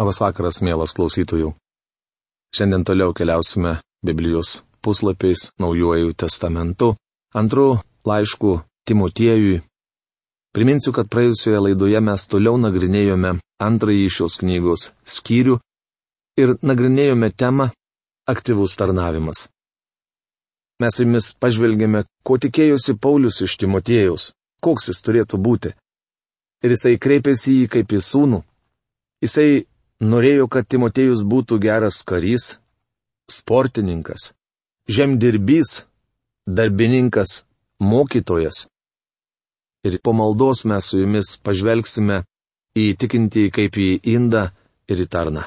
Labas vakaras, mielas klausytojų. Šiandien toliau keliausime Biblijos puslapiais Naujuoju testamentu, antrų laiškų Timotiejui. Priminsiu, kad praėjusioje laidoje mes toliau nagrinėjome antrąjį šios knygos skyrių ir nagrinėjome temą aktyvus tarnavimas. Mes jumis pažvelgėme, ko tikėjosi Paulius iš Timotiejaus, koks jis turėtų būti. Ir jisai kreipėsi į jį kaip į sūnų. Jisai norėjo, kad Timotėjus būtų geras karys, sportininkas, žemdirbys, darbininkas, mokytojas. Ir po maldos mes su jumis pažvelgsime į tikintį kaip į indą ir į tarną.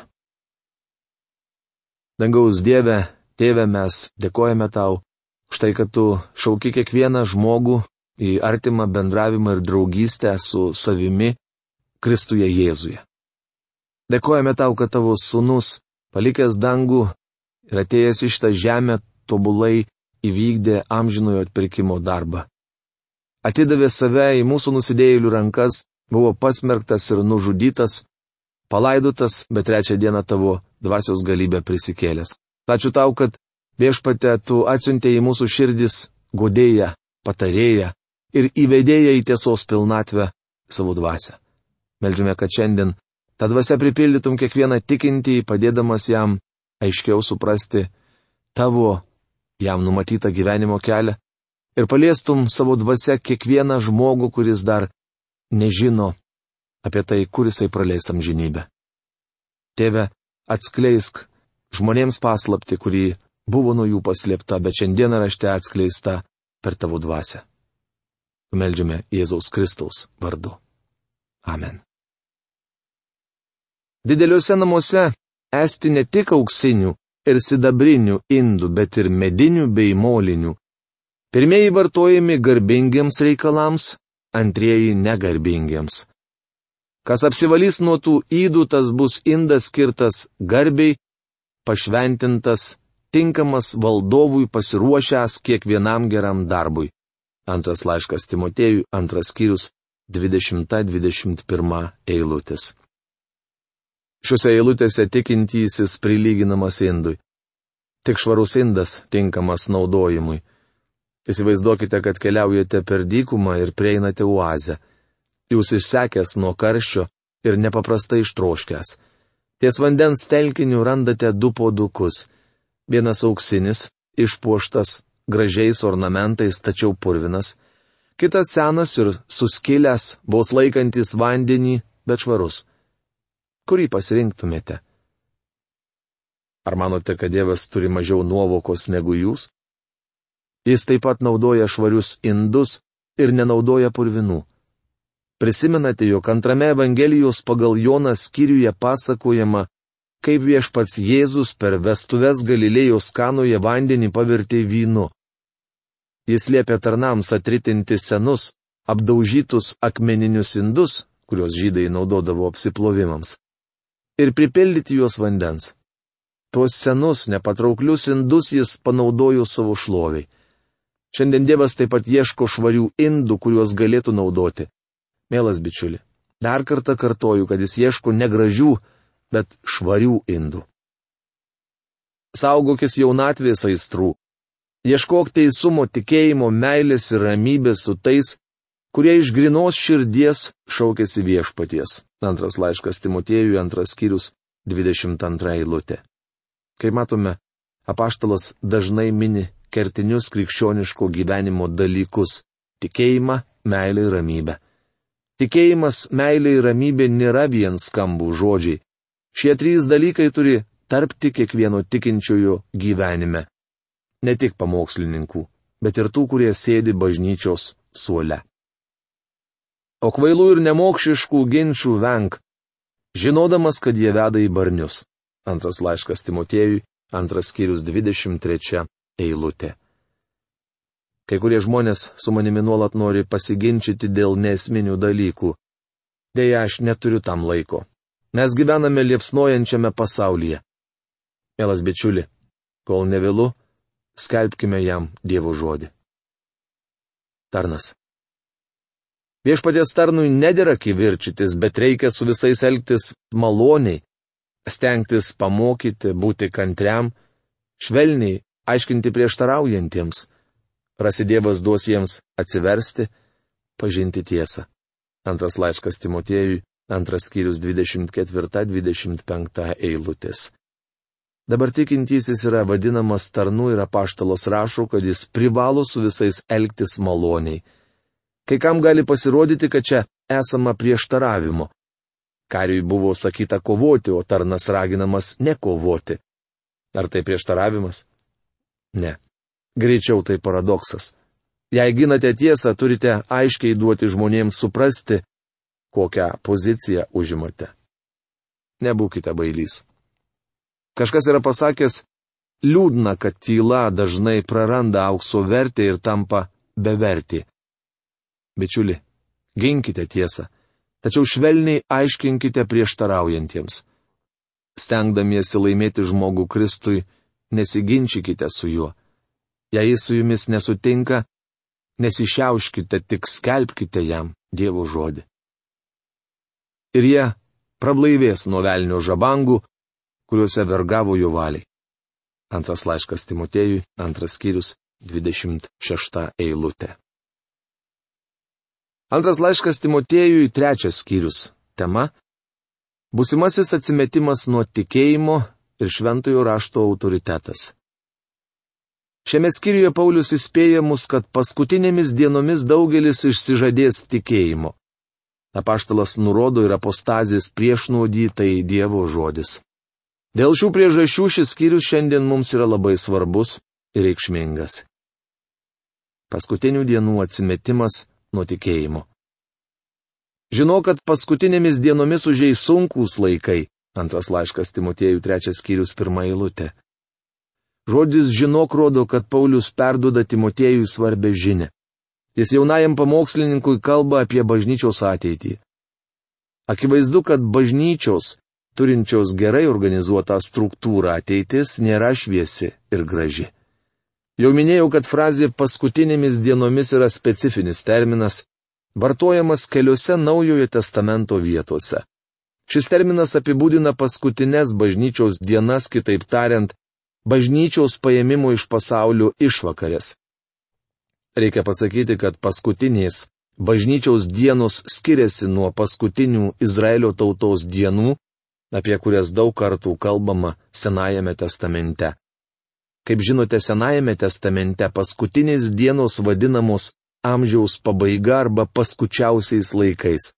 Dangaus Dieve, Tėve, mes dėkojame tau už tai, kad tu šauki kiekvieną žmogų į artimą bendravimą ir draugystę su savimi Kristuje Jėzuje. Dėkojame tau, kad tavo sunus, palikęs dangų ir atėjęs iš tą žemę, tobulai įvykdė amžinojo atpirkimo darbą. Atidavė save į mūsų nusidėjėlių rankas, buvo pasmerktas ir nužudytas, palaidotas, bet trečią dieną tavo dvasios galybę prisikėlęs. Ačiū tau, kad viešpate tu atsiuntė į mūsų širdis godėją, patarėją ir įvedėją į tiesos pilnatvę savo dvasę. Meldžiame, kad šiandien Ta dvasia pripildytum kiekvieną tikintį, padėdamas jam aiškiau suprasti tavo jam numatytą gyvenimo kelią ir paliestum savo dvasia kiekvieną žmogų, kuris dar nežino apie tai, kur jisai praleis amžinybę. Tėve, atskleisk žmonėms paslapti, kuri buvo nuo jų paslėpta, bet šiandieną rašte atskleista per tavo dvasę. Meldžiame Jėzaus Kristaus vardu. Amen. Dideliuose namuose esti ne tik auksinių ir sidabrinių indų, bet ir medinių bei molinių. Pirmieji vartojami garbingiems reikalams, antrieji negarbingiems. Kas apsivalys nuo tų įdų, tas bus indas skirtas garbiai, pašventintas, tinkamas valdovui pasiruošęs kiekvienam geram darbui. Antras laiškas Timotėjui, antras skyrius, 20-21 eilutės. Šiuose eilutėse tikintysis prilyginamas indui. Tik švarus indas tinkamas naudojimui. Įsivaizduokite, kad keliaujate per dykumą ir prieinate oazę. Jūs išsekęs nuo karščio ir nepaprastai ištroškęs. Ties vandens telkiniu randate du podukus. Vienas auksinis, išpuoštas, gražiais ornamentais, tačiau purvinas. Kitas senas ir suskilęs, vos laikantis vandenį, bet švarus kurį pasirinktumėte? Ar manote, kad Dievas turi mažiau nuovokos negu jūs? Jis taip pat naudoja švarius indus ir nenaudoja purvinų. Prisimenate, jog antrame Evangelijos pagal Joną skyriuje pasakojama, kaip viešpats Jėzus per vestuves Galilėjos kanoje vandenį pavertė vynu. Jis liepė tarnams atritinti senus, apdaužytus akmeninius indus, kuriuos žydai naudodavo apsiplovimams ir pripildyti juos vandens. Tuos senus, nepatrauklius indus jis panaudojo savo šloviai. Šiandien Dievas taip pat ieško švarių indų, kuriuos galėtų naudoti. Mielas bičiuli, dar kartą kartoju, kad jis ieško negražių, bet švarių indų. Saugokis jaunatvės aistrų. Ieškok teisumo, tikėjimo, meilės ir ramybės su tais, kurie iš grinos širdies šaukėsi viešpaties. Antras laiškas Timotiejui, antras skyrius, 22 eilutė. Kaip matome, apaštalas dažnai mini kertinius krikščioniško gyvenimo dalykus - tikėjimą, meilę ir ramybę. Tikėjimas, meilė ir ramybė nėra vien skambų žodžiai. Šie trys dalykai turi tarpti kiekvieno tikinčiojo gyvenime. Ne tik pamokslininkų, bet ir tų, kurie sėdi bažnyčios suole o kvailų ir nemokšiškų ginčių venk, žinodamas, kad jie veda į barnius. Antras laiškas Timotiejui, antras skyrius 23 eilutė. Kai kurie žmonės su manimi nuolat nori pasiginčyti dėl nesminių dalykų. Deja, aš neturiu tam laiko. Mes gyvename liepsnojančiame pasaulyje. Mielas bičiuli, kol nevėlu, skelbkime jam Dievo žodį. Tarnas. Viešpaties tarnui nedėra kivirčytis, bet reikia su visais elgtis maloniai. stengtis pamokyti, būti kantriam, švelniai aiškinti prieštaraujantiems. Rasi Dievas duos jiems atsiversti, pažinti tiesą. Antras laiškas Timotiejui, antras skyrius 24-25 eilutės. Dabar tikintysis yra vadinamas tarnu ir apaštalos rašo, kad jis privalo su visais elgtis maloniai. Kai kam gali pasirodyti, kad čia esama prieštaravimo. Kariui buvo sakyta kovoti, o tarnas raginamas nekovoti. Ar tai prieštaravimas? Ne. Greičiau tai paradoksas. Jei ginate tiesą, turite aiškiai duoti žmonėms suprasti, kokią poziciją užimate. Nebūkite bailys. Kažkas yra pasakęs, liūdna, kad tyla dažnai praranda aukso vertę ir tampa bevertį. Bičiuli, ginkite tiesą, tačiau švelniai aiškinkite prieštaraujantiems. Stengdamiesi laimėti žmogų Kristui, nesiginčykite su juo. Jei jis su jumis nesutinka, nesišiauškite, tik skelbkite jam Dievo žodį. Ir jie prablaivės nuo velnio žabangų, kuriuose vergavo jo valiai. Antras laiškas Timotėjui, antras skyrius, 26 eilutė. Antras laiškas Timotėjui, trečias skyrius. Tema - Būsimasis atsimetimas nuo tikėjimo ir šventojo rašto autoritetas. Šiame skyriuje Paulius įspėja mus, kad paskutinėmis dienomis daugelis išsižadės tikėjimo. Apaštalas nurodo ir apostazės prieš nuodytai Dievo žodis. Dėl šių priežasčių šis skyrius šiandien mums yra labai svarbus ir reikšmingas. Paskutinių dienų atsimetimas nuo tikėjimo. Žinau, kad paskutinėmis dienomis užėjai sunkūs laikai. Antras laiškas Timotėjų trečias skyrius pirmą eilutę. Žodis žinok rodo, kad Paulius perduoda Timotėjui svarbę žinę. Jis jaunajam pamokslininkui kalba apie bažnyčios ateitį. Akivaizdu, kad bažnyčios, turinčios gerai organizuotą struktūrą ateitis, nėra šviesi ir graži. Jau minėjau, kad frazė paskutinėmis dienomis yra specifinis terminas, vartojamas keliose Naujojo testamento vietose. Šis terminas apibūdina paskutinės bažnyčios dienas, kitaip tariant, bažnyčios paėmimo iš pasaulio išvakarės. Reikia pasakyti, kad paskutinės bažnyčios dienos skiriasi nuo paskutinių Izraelio tautos dienų, apie kurias daug kartų kalbama Senajame testamente. Kaip žinote, Senajame testamente paskutinės dienos vadinamos amžiaus pabaiga arba paskučiausiais laikais.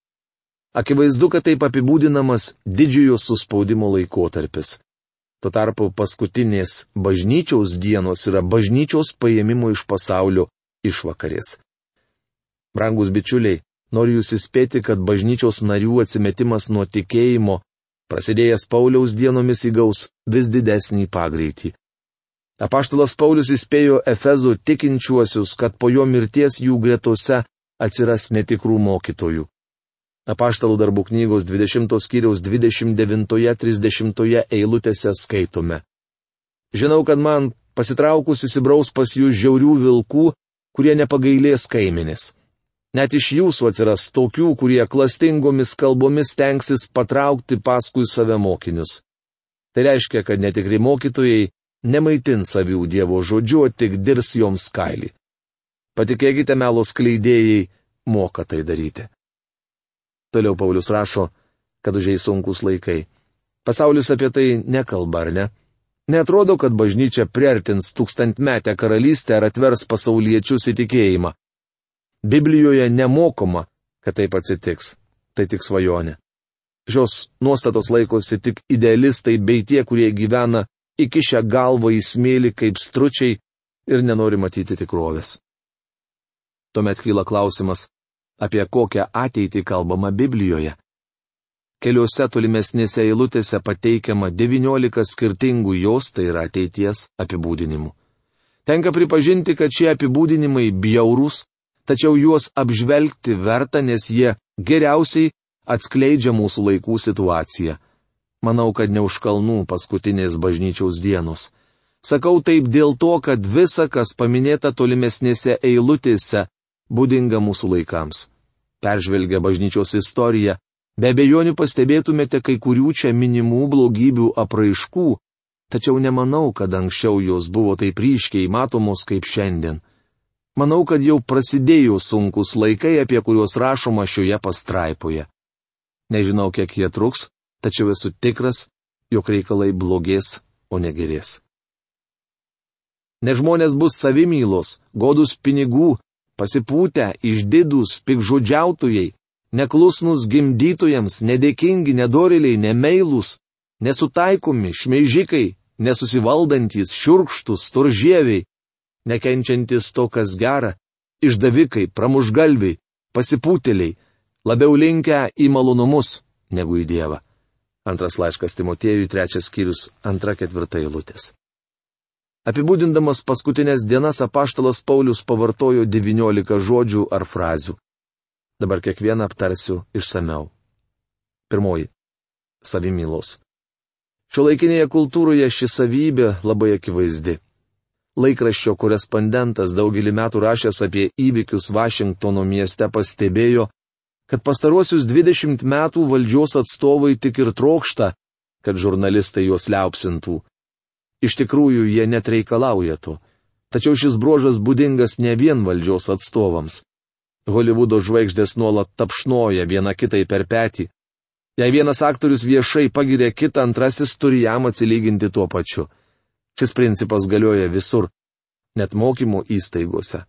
Akivaizdu, kad taip apibūdinamas didžiojo suspaudimo laikotarpis. Tuo tarpu paskutinės bažnyčiaus dienos yra bažnyčios paėmimo iš pasaulio išvakarės. Brangus bičiuliai, noriu jūs įspėti, kad bažnyčios narių atsimetimas nuo tikėjimo, prasidėjęs Pauliaus dienomis įgaus vis didesnį pagreitį. Apaštalas Paulius įspėjo Efezų tikinčiuosius, kad po jo mirties jų gretose atsiras netikrų mokytojų. Apaštalų darbų knygos 20 skyriaus 29-30 eilutėse skaitome. Žinau, kad man pasitraukus įsibraus pas jūs žiaurių vilkų, kurie nepagailės kaiminės. Net iš jūsų atsiras tokių, kurie klastingomis kalbomis tenksis patraukti paskui save mokinius. Tai reiškia, kad netikri mokytojai nemaitins avių Dievo žodžiu, tik dirs joms kailį. Patikėkite melos kleidėjai, moka tai daryti. Toliau Paulius rašo, kad užėjai sunkus laikai. Pasaulis apie tai nekalba, ar ne? Netrodo, kad bažnyčia priartins tūkstantmetę karalystę ar atvers pasauliečius įtikėjimą. Biblijoje nemokoma, kad taip atsitiks. Tai tik svajonė. Šios nuostatos laikosi tik idealistai bei tie, kurie gyvena įkišę galvą į smėlį kaip stručiai ir nenori matyti tikrovės. Tuomet kyla klausimas, apie kokią ateitį kalbama Biblijoje. Keliuose tolimesnėse eilutėse pateikiama 19 skirtingų jos, tai yra ateities apibūdinimų. Tenka pripažinti, kad šie apibūdinimai bjaurūs, tačiau juos apžvelgti verta, nes jie geriausiai atskleidžia mūsų laikų situaciją. Manau, kad ne už kalnų paskutinės bažnyčiaus dienos. Sakau taip dėl to, kad visa, kas paminėta tolimesnėse eilutėse, būdinga mūsų laikams. Peržvelgę bažnyčios istoriją, Be abejonių pastebėtumėte kai kurių čia minimų blogybių apraiškų, tačiau nemanau, kad anksčiau jos buvo taip ryškiai matomos kaip šiandien. Manau, kad jau prasidėjo sunkus laikai, apie kuriuos rašoma šioje pastraipoje. Nežinau, kiek jie truks, tačiau esu tikras, jog reikalai blogės, o negerės. Nes žmonės bus savimylos, godus pinigų, pasipūtę, išdidus, pikžodžiautojai, neklusnus gimdytojams, nedėkingi, nedoriliai, nemeilūs, nesutaikomi, šmeižikai, nesusivaldantis, šiurkštus, turžieviai, nekenčiantis to, kas gera, išdavikai, pramužgalviai, pasipūtėliai, labiau linkę į malonumus negu į Dievą. Antras laiškas Timotėjui, trečias skyrius, antra ketvirta eilutės. Apibūdindamas paskutinės dienas apaštalas Paulius pavartojo 19 žodžių ar frazių. Dabar kiekvieną aptarsiu išsameu. Pirmoji - savimylos. Šio laikinėje kultūroje ši savybė labai akivaizdi. Laikraščio korespondentas daugelį metų rašęs apie įvykius Vašingtono mieste pastebėjo, kad pastaruosius 20 metų valdžios atstovai tik ir trokšta, kad žurnalistai juos liaupsintų. Iš tikrųjų, jie net reikalauja to. Tačiau šis bruožas būdingas ne vien valdžios atstovams. Holivudo žvaigždės nuolat tapšnoja viena kitai per petį. Jei vienas aktorius viešai pagiria kitą, antrasis turi jam atsilyginti tuo pačiu. Šis principas galioja visur, net mokymo įstaigose.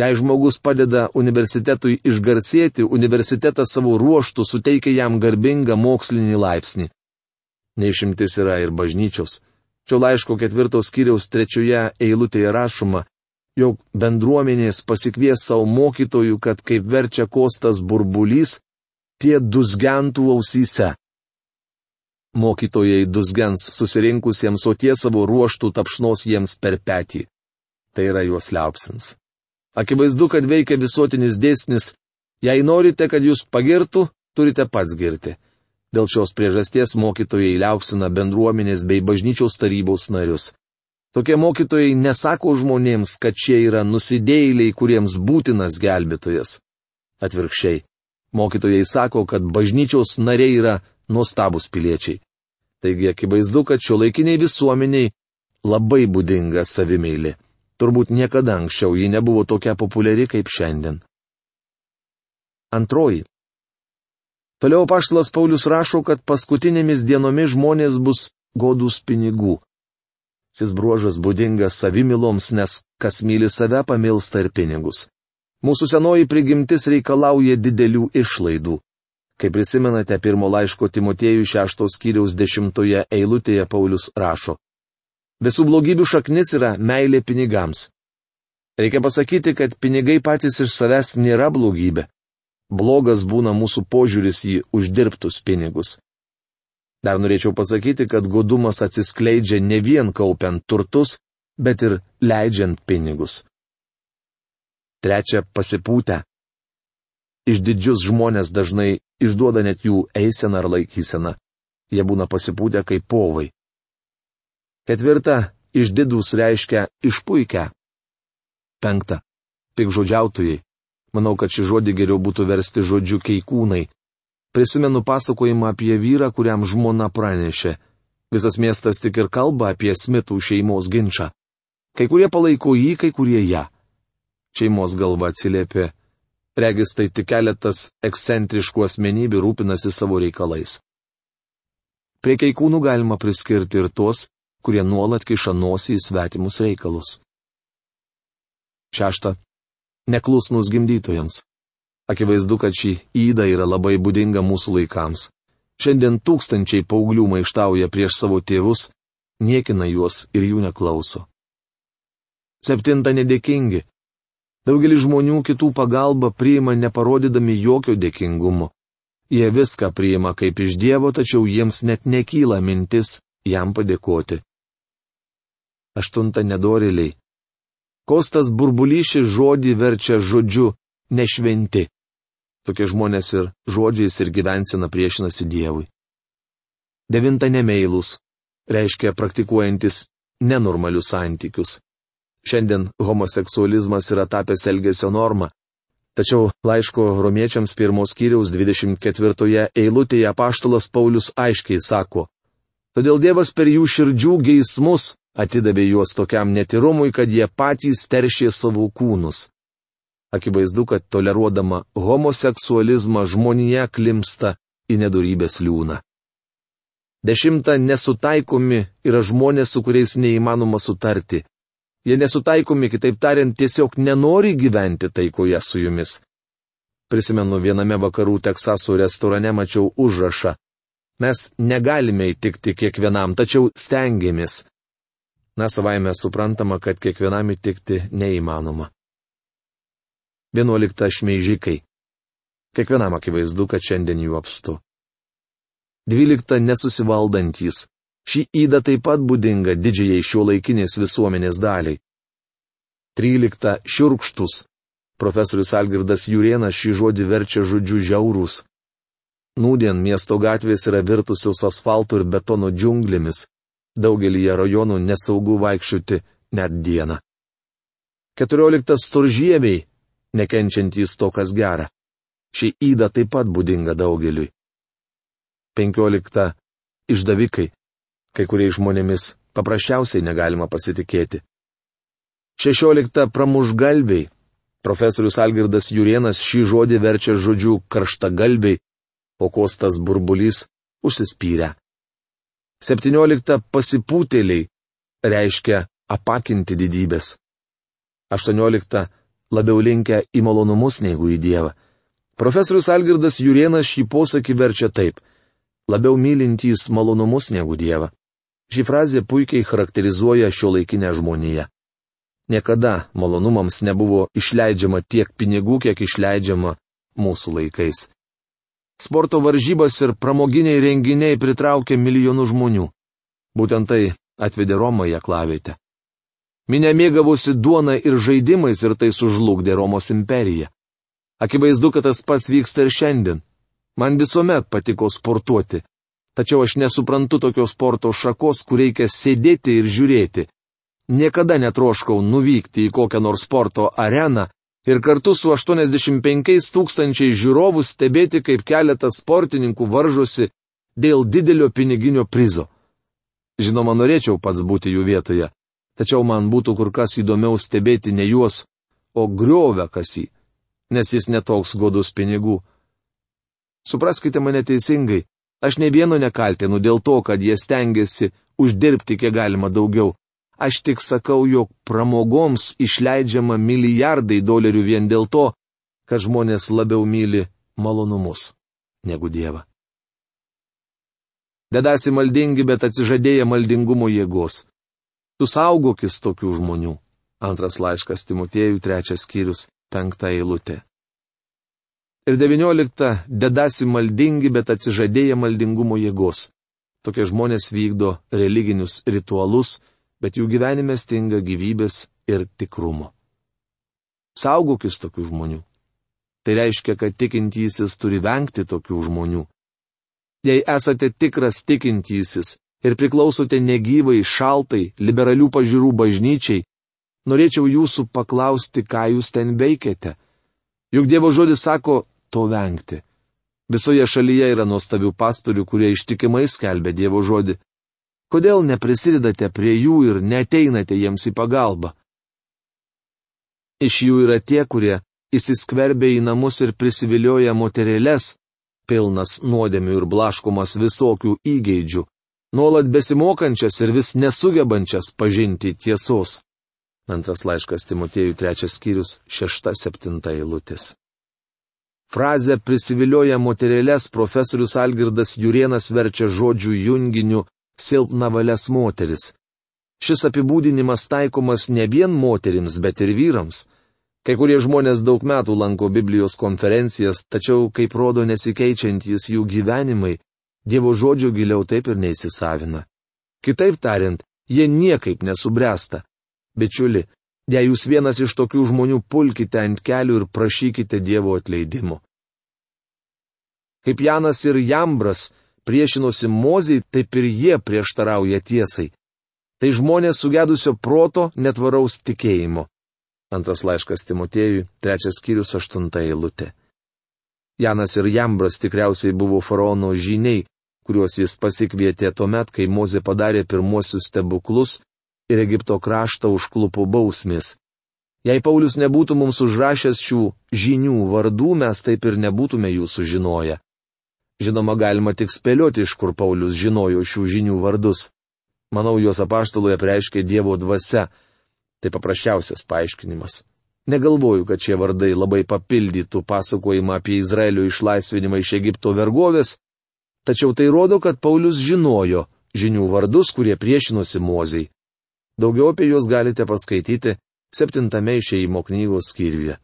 Jei žmogus padeda universitetui išgarsėti, universitetas savo ruoštų suteikia jam garbingą mokslinį laipsnį. Neišimtis yra ir bažnyčios. Šio laiško ketvirtos skyriaus trečioje eilutėje rašoma, jog bendruomenės pasikvies savo mokytojų, kad kaip verčia kostas burbulys, tie dusgentų ausyse. Mokytojai dusgens susirinkusiems, o tie savo ruoštų tapšnos jiems per petį. Tai yra juos liaupsins. Akivaizdu, kad veikia visuotinis dėsnis. Jei norite, kad jūs pagirtų, turite pats girti. Dėl šios priežasties mokytojai liaupsina bendruomenės bei bažnyčiaus tarybos narius. Tokie mokytojai nesako žmonėms, kad šie yra nusidėjėliai, kuriems būtinas gelbėtojas. Atvirkščiai, mokytojai sako, kad bažnyčiaus nariai yra nuostabus piliečiai. Taigi akivaizdu, kad šio laikiniai visuomeniai labai būdinga savimeilė. Turbūt niekada anksčiau ji nebuvo tokia populiari kaip šiandien. Antroji. Toliau paštalas Paulius rašo, kad paskutinėmis dienomis žmonės bus godus pinigų. Šis bruožas būdingas savimiloms, nes kas myli save pamilsta ir pinigus. Mūsų senoji prigimtis reikalauja didelių išlaidų. Kaip prisimenate, pirmo laiško Timotėjų šeštos skyriaus dešimtoje eilutėje Paulius rašo. Visų blogybių šaknis yra meilė pinigams. Reikia pasakyti, kad pinigai patys iš savęs nėra blogybė. Blogas būna mūsų požiūris į uždirbtus pinigus. Dar norėčiau pasakyti, kad godumas atsiskleidžia ne vien kaupiant turtus, bet ir leidžiant pinigus. Trečia - pasipūtę. Išdidžius žmonės dažnai išduoda net jų eiseną ar laikyseną. Jie būna pasipūtę kaip povai. Ketvirta, išdidus reiškia išpuikę. Penkta, pikžodžiautojai. Manau, kad šį žodį geriau būtų versti žodžiu keikūnai. Prisimenu pasakojimą apie vyrą, kuriam žmona pranešė. Visas miestas tik ir kalba apie Smithų šeimos ginčą. Kai kurie palaiko jį, kai kurie ją. Šeimos galva atsiliepė. Regis tai tik keletas ekscentriškų asmenybių rūpinasi savo reikalais. Prie keikūnų galima priskirti ir tuos, kurie nuolat kiša nosį į svetimus reikalus. Šešta. Neklusnus gimdytojams. Akivaizdu, kad ši įda yra labai būdinga mūsų laikams. Šiandien tūkstančiai paauglių maištauja prieš savo tėvus, niekina juos ir jų neklauso. Septinta nedėkingi. Daugelis žmonių kitų pagalbą priima neparodydami jokio dėkingumo. Jie viską priima kaip iš Dievo, tačiau jiems net nekyla mintis jam padėkoti. Aštunta nedoriliai. Kostas burbulyšį žodį verčia žodžiu nešventi. Tokie žmonės ir žodžiais ir gyvensina priešinasi Dievui. Devinta nemeilus. Reiškia praktikuojantis nenormalius santykius. Šiandien homoseksualizmas yra tapęs elgesio norma. Tačiau laiško romiečiams pirmos kiriaus 24 eilutėje paštalas Paulius aiškiai sako, todėl Dievas per jų širdžių geismus atidavė juos tokiam netirumui, kad jie patys teršė savo kūnus. Akivaizdu, kad toleruodama homoseksualizmą žmonija klimsta į nedorybės liūną. Dešimta nesutaikomi yra žmonės, su kuriais neįmanoma sutarti. Jie nesutaikomi, kitaip tariant, tiesiog nenori gyventi taikoje su jumis. Prisimenu, viename vakarų Teksaso restorane mačiau užrašą. Mes negalime įtikti kiekvienam, tačiau stengiamės. Na, savaime suprantama, kad kiekvienam įtikti neįmanoma. Vienuolikta šmeižikai. Kiekvienam akivaizdu, kad šiandien jų apstu. Dvylikta nesusivaldantys. Ši įda taip pat būdinga didžiai šio laikinės visuomenės daliai. 13. Šiurkštus. Profesorius Algirdas Jurienas šį žodį verčia žodžiu žiaurūs. Nūdien miesto gatvės yra virtusios asfaltų ir betono džiunglėmis. Daugelį rajonų nesaugu vaikščioti net dieną. 14. Storžieviai, nekenčiantys to, kas gera. Ši įda taip pat būdinga daugeliui. 15. Išdavikai kai kuriais žmonėmis paprasčiausiai negalima pasitikėti. 16. Pramužgalviai. Profesorius Algirdas Jurienas šį žodį verčia žodžiu karštagalviai, o kostas burbulys užsispyrę. 17. Pasipūtėliai reiškia apakinti didybės. 18. Labiau linkę į malonumus negu į Dievą. Profesorius Algirdas Jurienas šį posakį verčia taip - labiau mylintys malonumus negu Dievą. Ši frazė puikiai charakterizuoja šio laikinę žmoniją. Niekada malonumams nebuvo išleidžiama tiek pinigų, kiek išleidžiama mūsų laikais. Sporto varžybos ir pramoginiai renginiai pritraukė milijonų žmonių. Būtent tai atvedė Romą į aklavietę. Minė mėgavosi duona ir žaidimais ir tai sužlugdė Romos imperiją. Akivaizdu, kad tas pats vyksta ir šiandien. Man visuomet patiko sportuoti. Tačiau aš nesuprantu tokios sporto šakos, kur reikia sėdėti ir žiūrėti. Niekada netroškau nuvykti į kokią nors sporto areną ir kartu su 85 tūkstančiai žiūrovų stebėti, kaip keletas sportininkų varžosi dėl didelio piniginio prizo. Žinoma, norėčiau pats būti jų vietoje, tačiau man būtų kur kas įdomiau stebėti ne juos, o griovę kasį, nes jis netoks godus pinigų. Supraskite mane teisingai, Aš ne vieno nekaltinu dėl to, kad jie stengiasi uždirbti kiek galima daugiau. Aš tik sakau, jog pramogoms išleidžiama milijardai dolerių vien dėl to, kad žmonės labiau myli malonumus negu Dievą. Dedasi maldingi, bet atsižadėję maldingumo jėgos. Tu saugokis tokių žmonių. Antras laiškas Timotėjų, trečias skyrius, penkta eilutė. Ir devyniolikta dedasi maldingi, bet atsižadėję maldingumo jėgos. Tokie žmonės vykdo religinius ritualus, bet jų gyvenime stinga gyvybės ir tikrumo. Saugokis tokių žmonių. Tai reiškia, kad tikintysis turi vengti tokių žmonių. Jei esate tikras tikintysis ir priklausote negyvai, šaltai, liberalių pažiūrų bažnyčiai, norėčiau jūsų paklausti, ką jūs ten veikiate. Juk Dievo žodis sako, to vengti. Visoje šalyje yra nuostabių pastorių, kurie ištikimai skelbia Dievo žodį. Kodėl neprisidedate prie jų ir neteinate jiems į pagalbą? Iš jų yra tie, kurie įsiskverbia į namus ir prisivilioja moterėlės, pilnas nuodėmių ir blaškomas visokių įgeidžių, nuolat besimokančias ir vis nesugebančias pažinti tiesos. Antras laiškas Timotėjų trečias skyrius šešta septinta eilutės. Frazę prisivilioja moterėlės profesorius Algirdas Jurienas verčia žodžių junginiu silpna valias moteris. Šis apibūdinimas taikomas ne vien moterims, bet ir vyrams. Kai kurie žmonės daug metų lanko Biblijos konferencijas, tačiau, kaip rodo nesikeičiantys jų gyvenimai, Dievo žodžio giliau taip ir neįsisavina. Kitaip tariant, jie niekaip nesubręsta. Bičiuli, Jei jūs vienas iš tokių žmonių pulkite ant kelių ir prašykite Dievo atleidimo. Kaip Janas ir Jambras priešinosi Mozijai, taip ir jie prieštarauja tiesai. Tai žmonės sugedusio proto netvaraus tikėjimo. Antras laiškas Timotėjui, trečias skyrius, aštunta eilutė. Janas ir Jambras tikriausiai buvo faraono žiniai, kuriuos jis pasikvietė tuo met, kai Mozė padarė pirmuosius stebuklus ir Egipto kraštą užklupo bausmės. Jei Paulius nebūtų mums užrašęs šių žinių vardų, mes taip ir nebūtume jų sužinoję. Žinoma, galima tik spėlioti, iš kur Paulius žinojo šių žinių vardus. Manau, juos apaštalui apreiškė Dievo dvasia. Tai paprasčiausias paaiškinimas. Negalvoju, kad šie vardai labai papildytų pasakojimą apie Izraelio išlaisvinimą iš Egipto vergovės, tačiau tai rodo, kad Paulius žinojo žinių vardus, kurie priešinosi Mozei. Daugiau apie juos galite paskaityti septintame išeimo knygos skyriuje.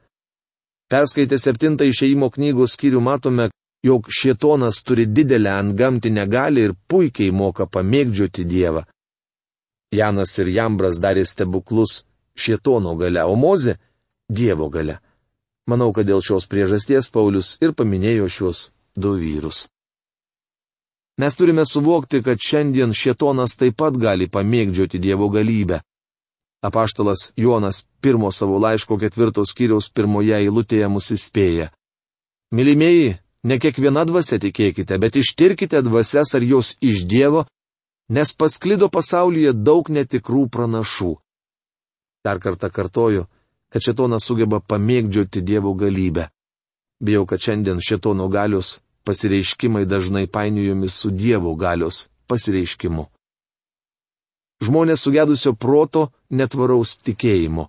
Perskaitę septintą išeimo knygos skyrių matome, jog šietonas turi didelę antgamtinę galę ir puikiai moka pamėgdžioti Dievą. Janas ir Jambras darė stebuklus šietono gale, o Moze Dievo gale. Manau, kad dėl šios priežasties Paulius ir paminėjo šios du vyrus. Mes turime suvokti, kad šiandien šietonas taip pat gali pamėgdžioti Dievo galybę. Apaštalas Jonas pirmo savo laiško ketvirtos skyriaus pirmoje eilutėje mus įspėja. Mylimieji, ne kiekviena dvasia tikėkite, bet ištirkite dvasias ar jos iš Dievo, nes pasklido pasaulyje daug netikrų pranašų. Dar kartą kartoju, kad šetonas sugeba pamėgdžioti Dievo galybę. Bijau, kad šiandien šetono galios pasireiškimai dažnai painiojami su Dievo galios pasireiškimu. Žmonės sugedusio proto netvaraus tikėjimo.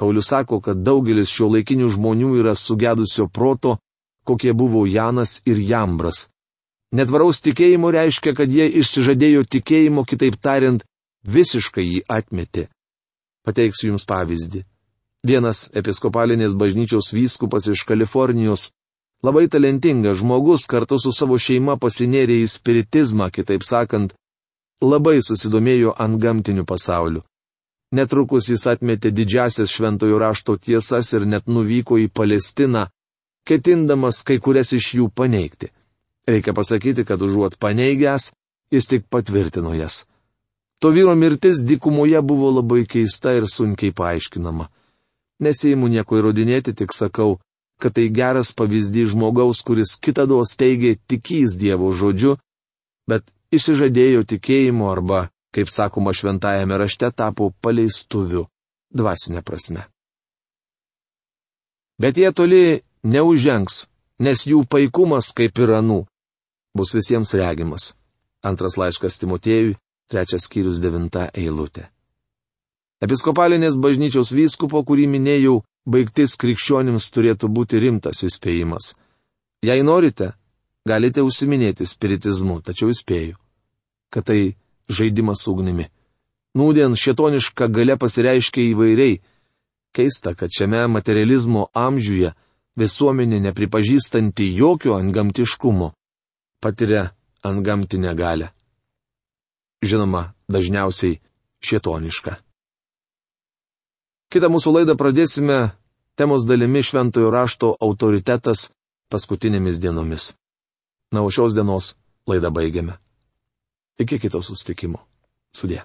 Paulius sako, kad daugelis šio laikinių žmonių yra sugedusio proto, kokie buvo Janas ir Jambras. Netvaraus tikėjimo reiškia, kad jie išsižadėjo tikėjimo, kitaip tariant, visiškai jį atmetė. Pateiksiu Jums pavyzdį. Vienas episkopalinės bažnyčios vyskupas iš Kalifornijos, labai talentingas žmogus kartu su savo šeima pasinėrė į spiritizmą, kitaip sakant, labai susidomėjo ant gamtinių pasaulių. Netrukus jis atmetė didžiasias šventojo rašto tiesas ir net nuvyko į Palestiną, ketindamas kai kurias iš jų paneigti. Reikia pasakyti, kad užuot paneigęs, jis tik patvirtino jas. To vyro mirtis dykumoje buvo labai keista ir sunkiai paaiškinama. Neseimu nieko įrodinėti, tik sakau, kad tai geras pavyzdys žmogaus, kuris kitados teigė tikys Dievo žodžiu, bet išsižadėjo tikėjimu arba, kaip sakoma šventajame rašte, tapo paleistuviu, dvasinė prasme. Bet jie toli neužengs, nes jų paikumas, kaip ir anų, bus visiems regimas. Antras laiškas Timotėjui, trečias skyrius devinta eilutė. Episkopalinės bažnyčios vyskupo, kurį minėjau, baigtis krikščionims turėtų būti rimtas įspėjimas. Jei norite, galite užsiminėti spiritizmu, tačiau įspėju, kad tai žaidimas ugnimi. Nūdien šetoniška gale pasireiškia įvairiai. Keista, kad šiame materializmo amžiuje visuomenė nepripažįstanti jokio antgamtiškumo patiria antgamtinę galę. Žinoma, dažniausiai šetoniška. Kitą mūsų laidą pradėsime temos dalimi šventojo rašto autoritetas paskutinėmis dienomis. Na, o šios dienos laidą baigiame. Iki kito sustikimo. Sudė.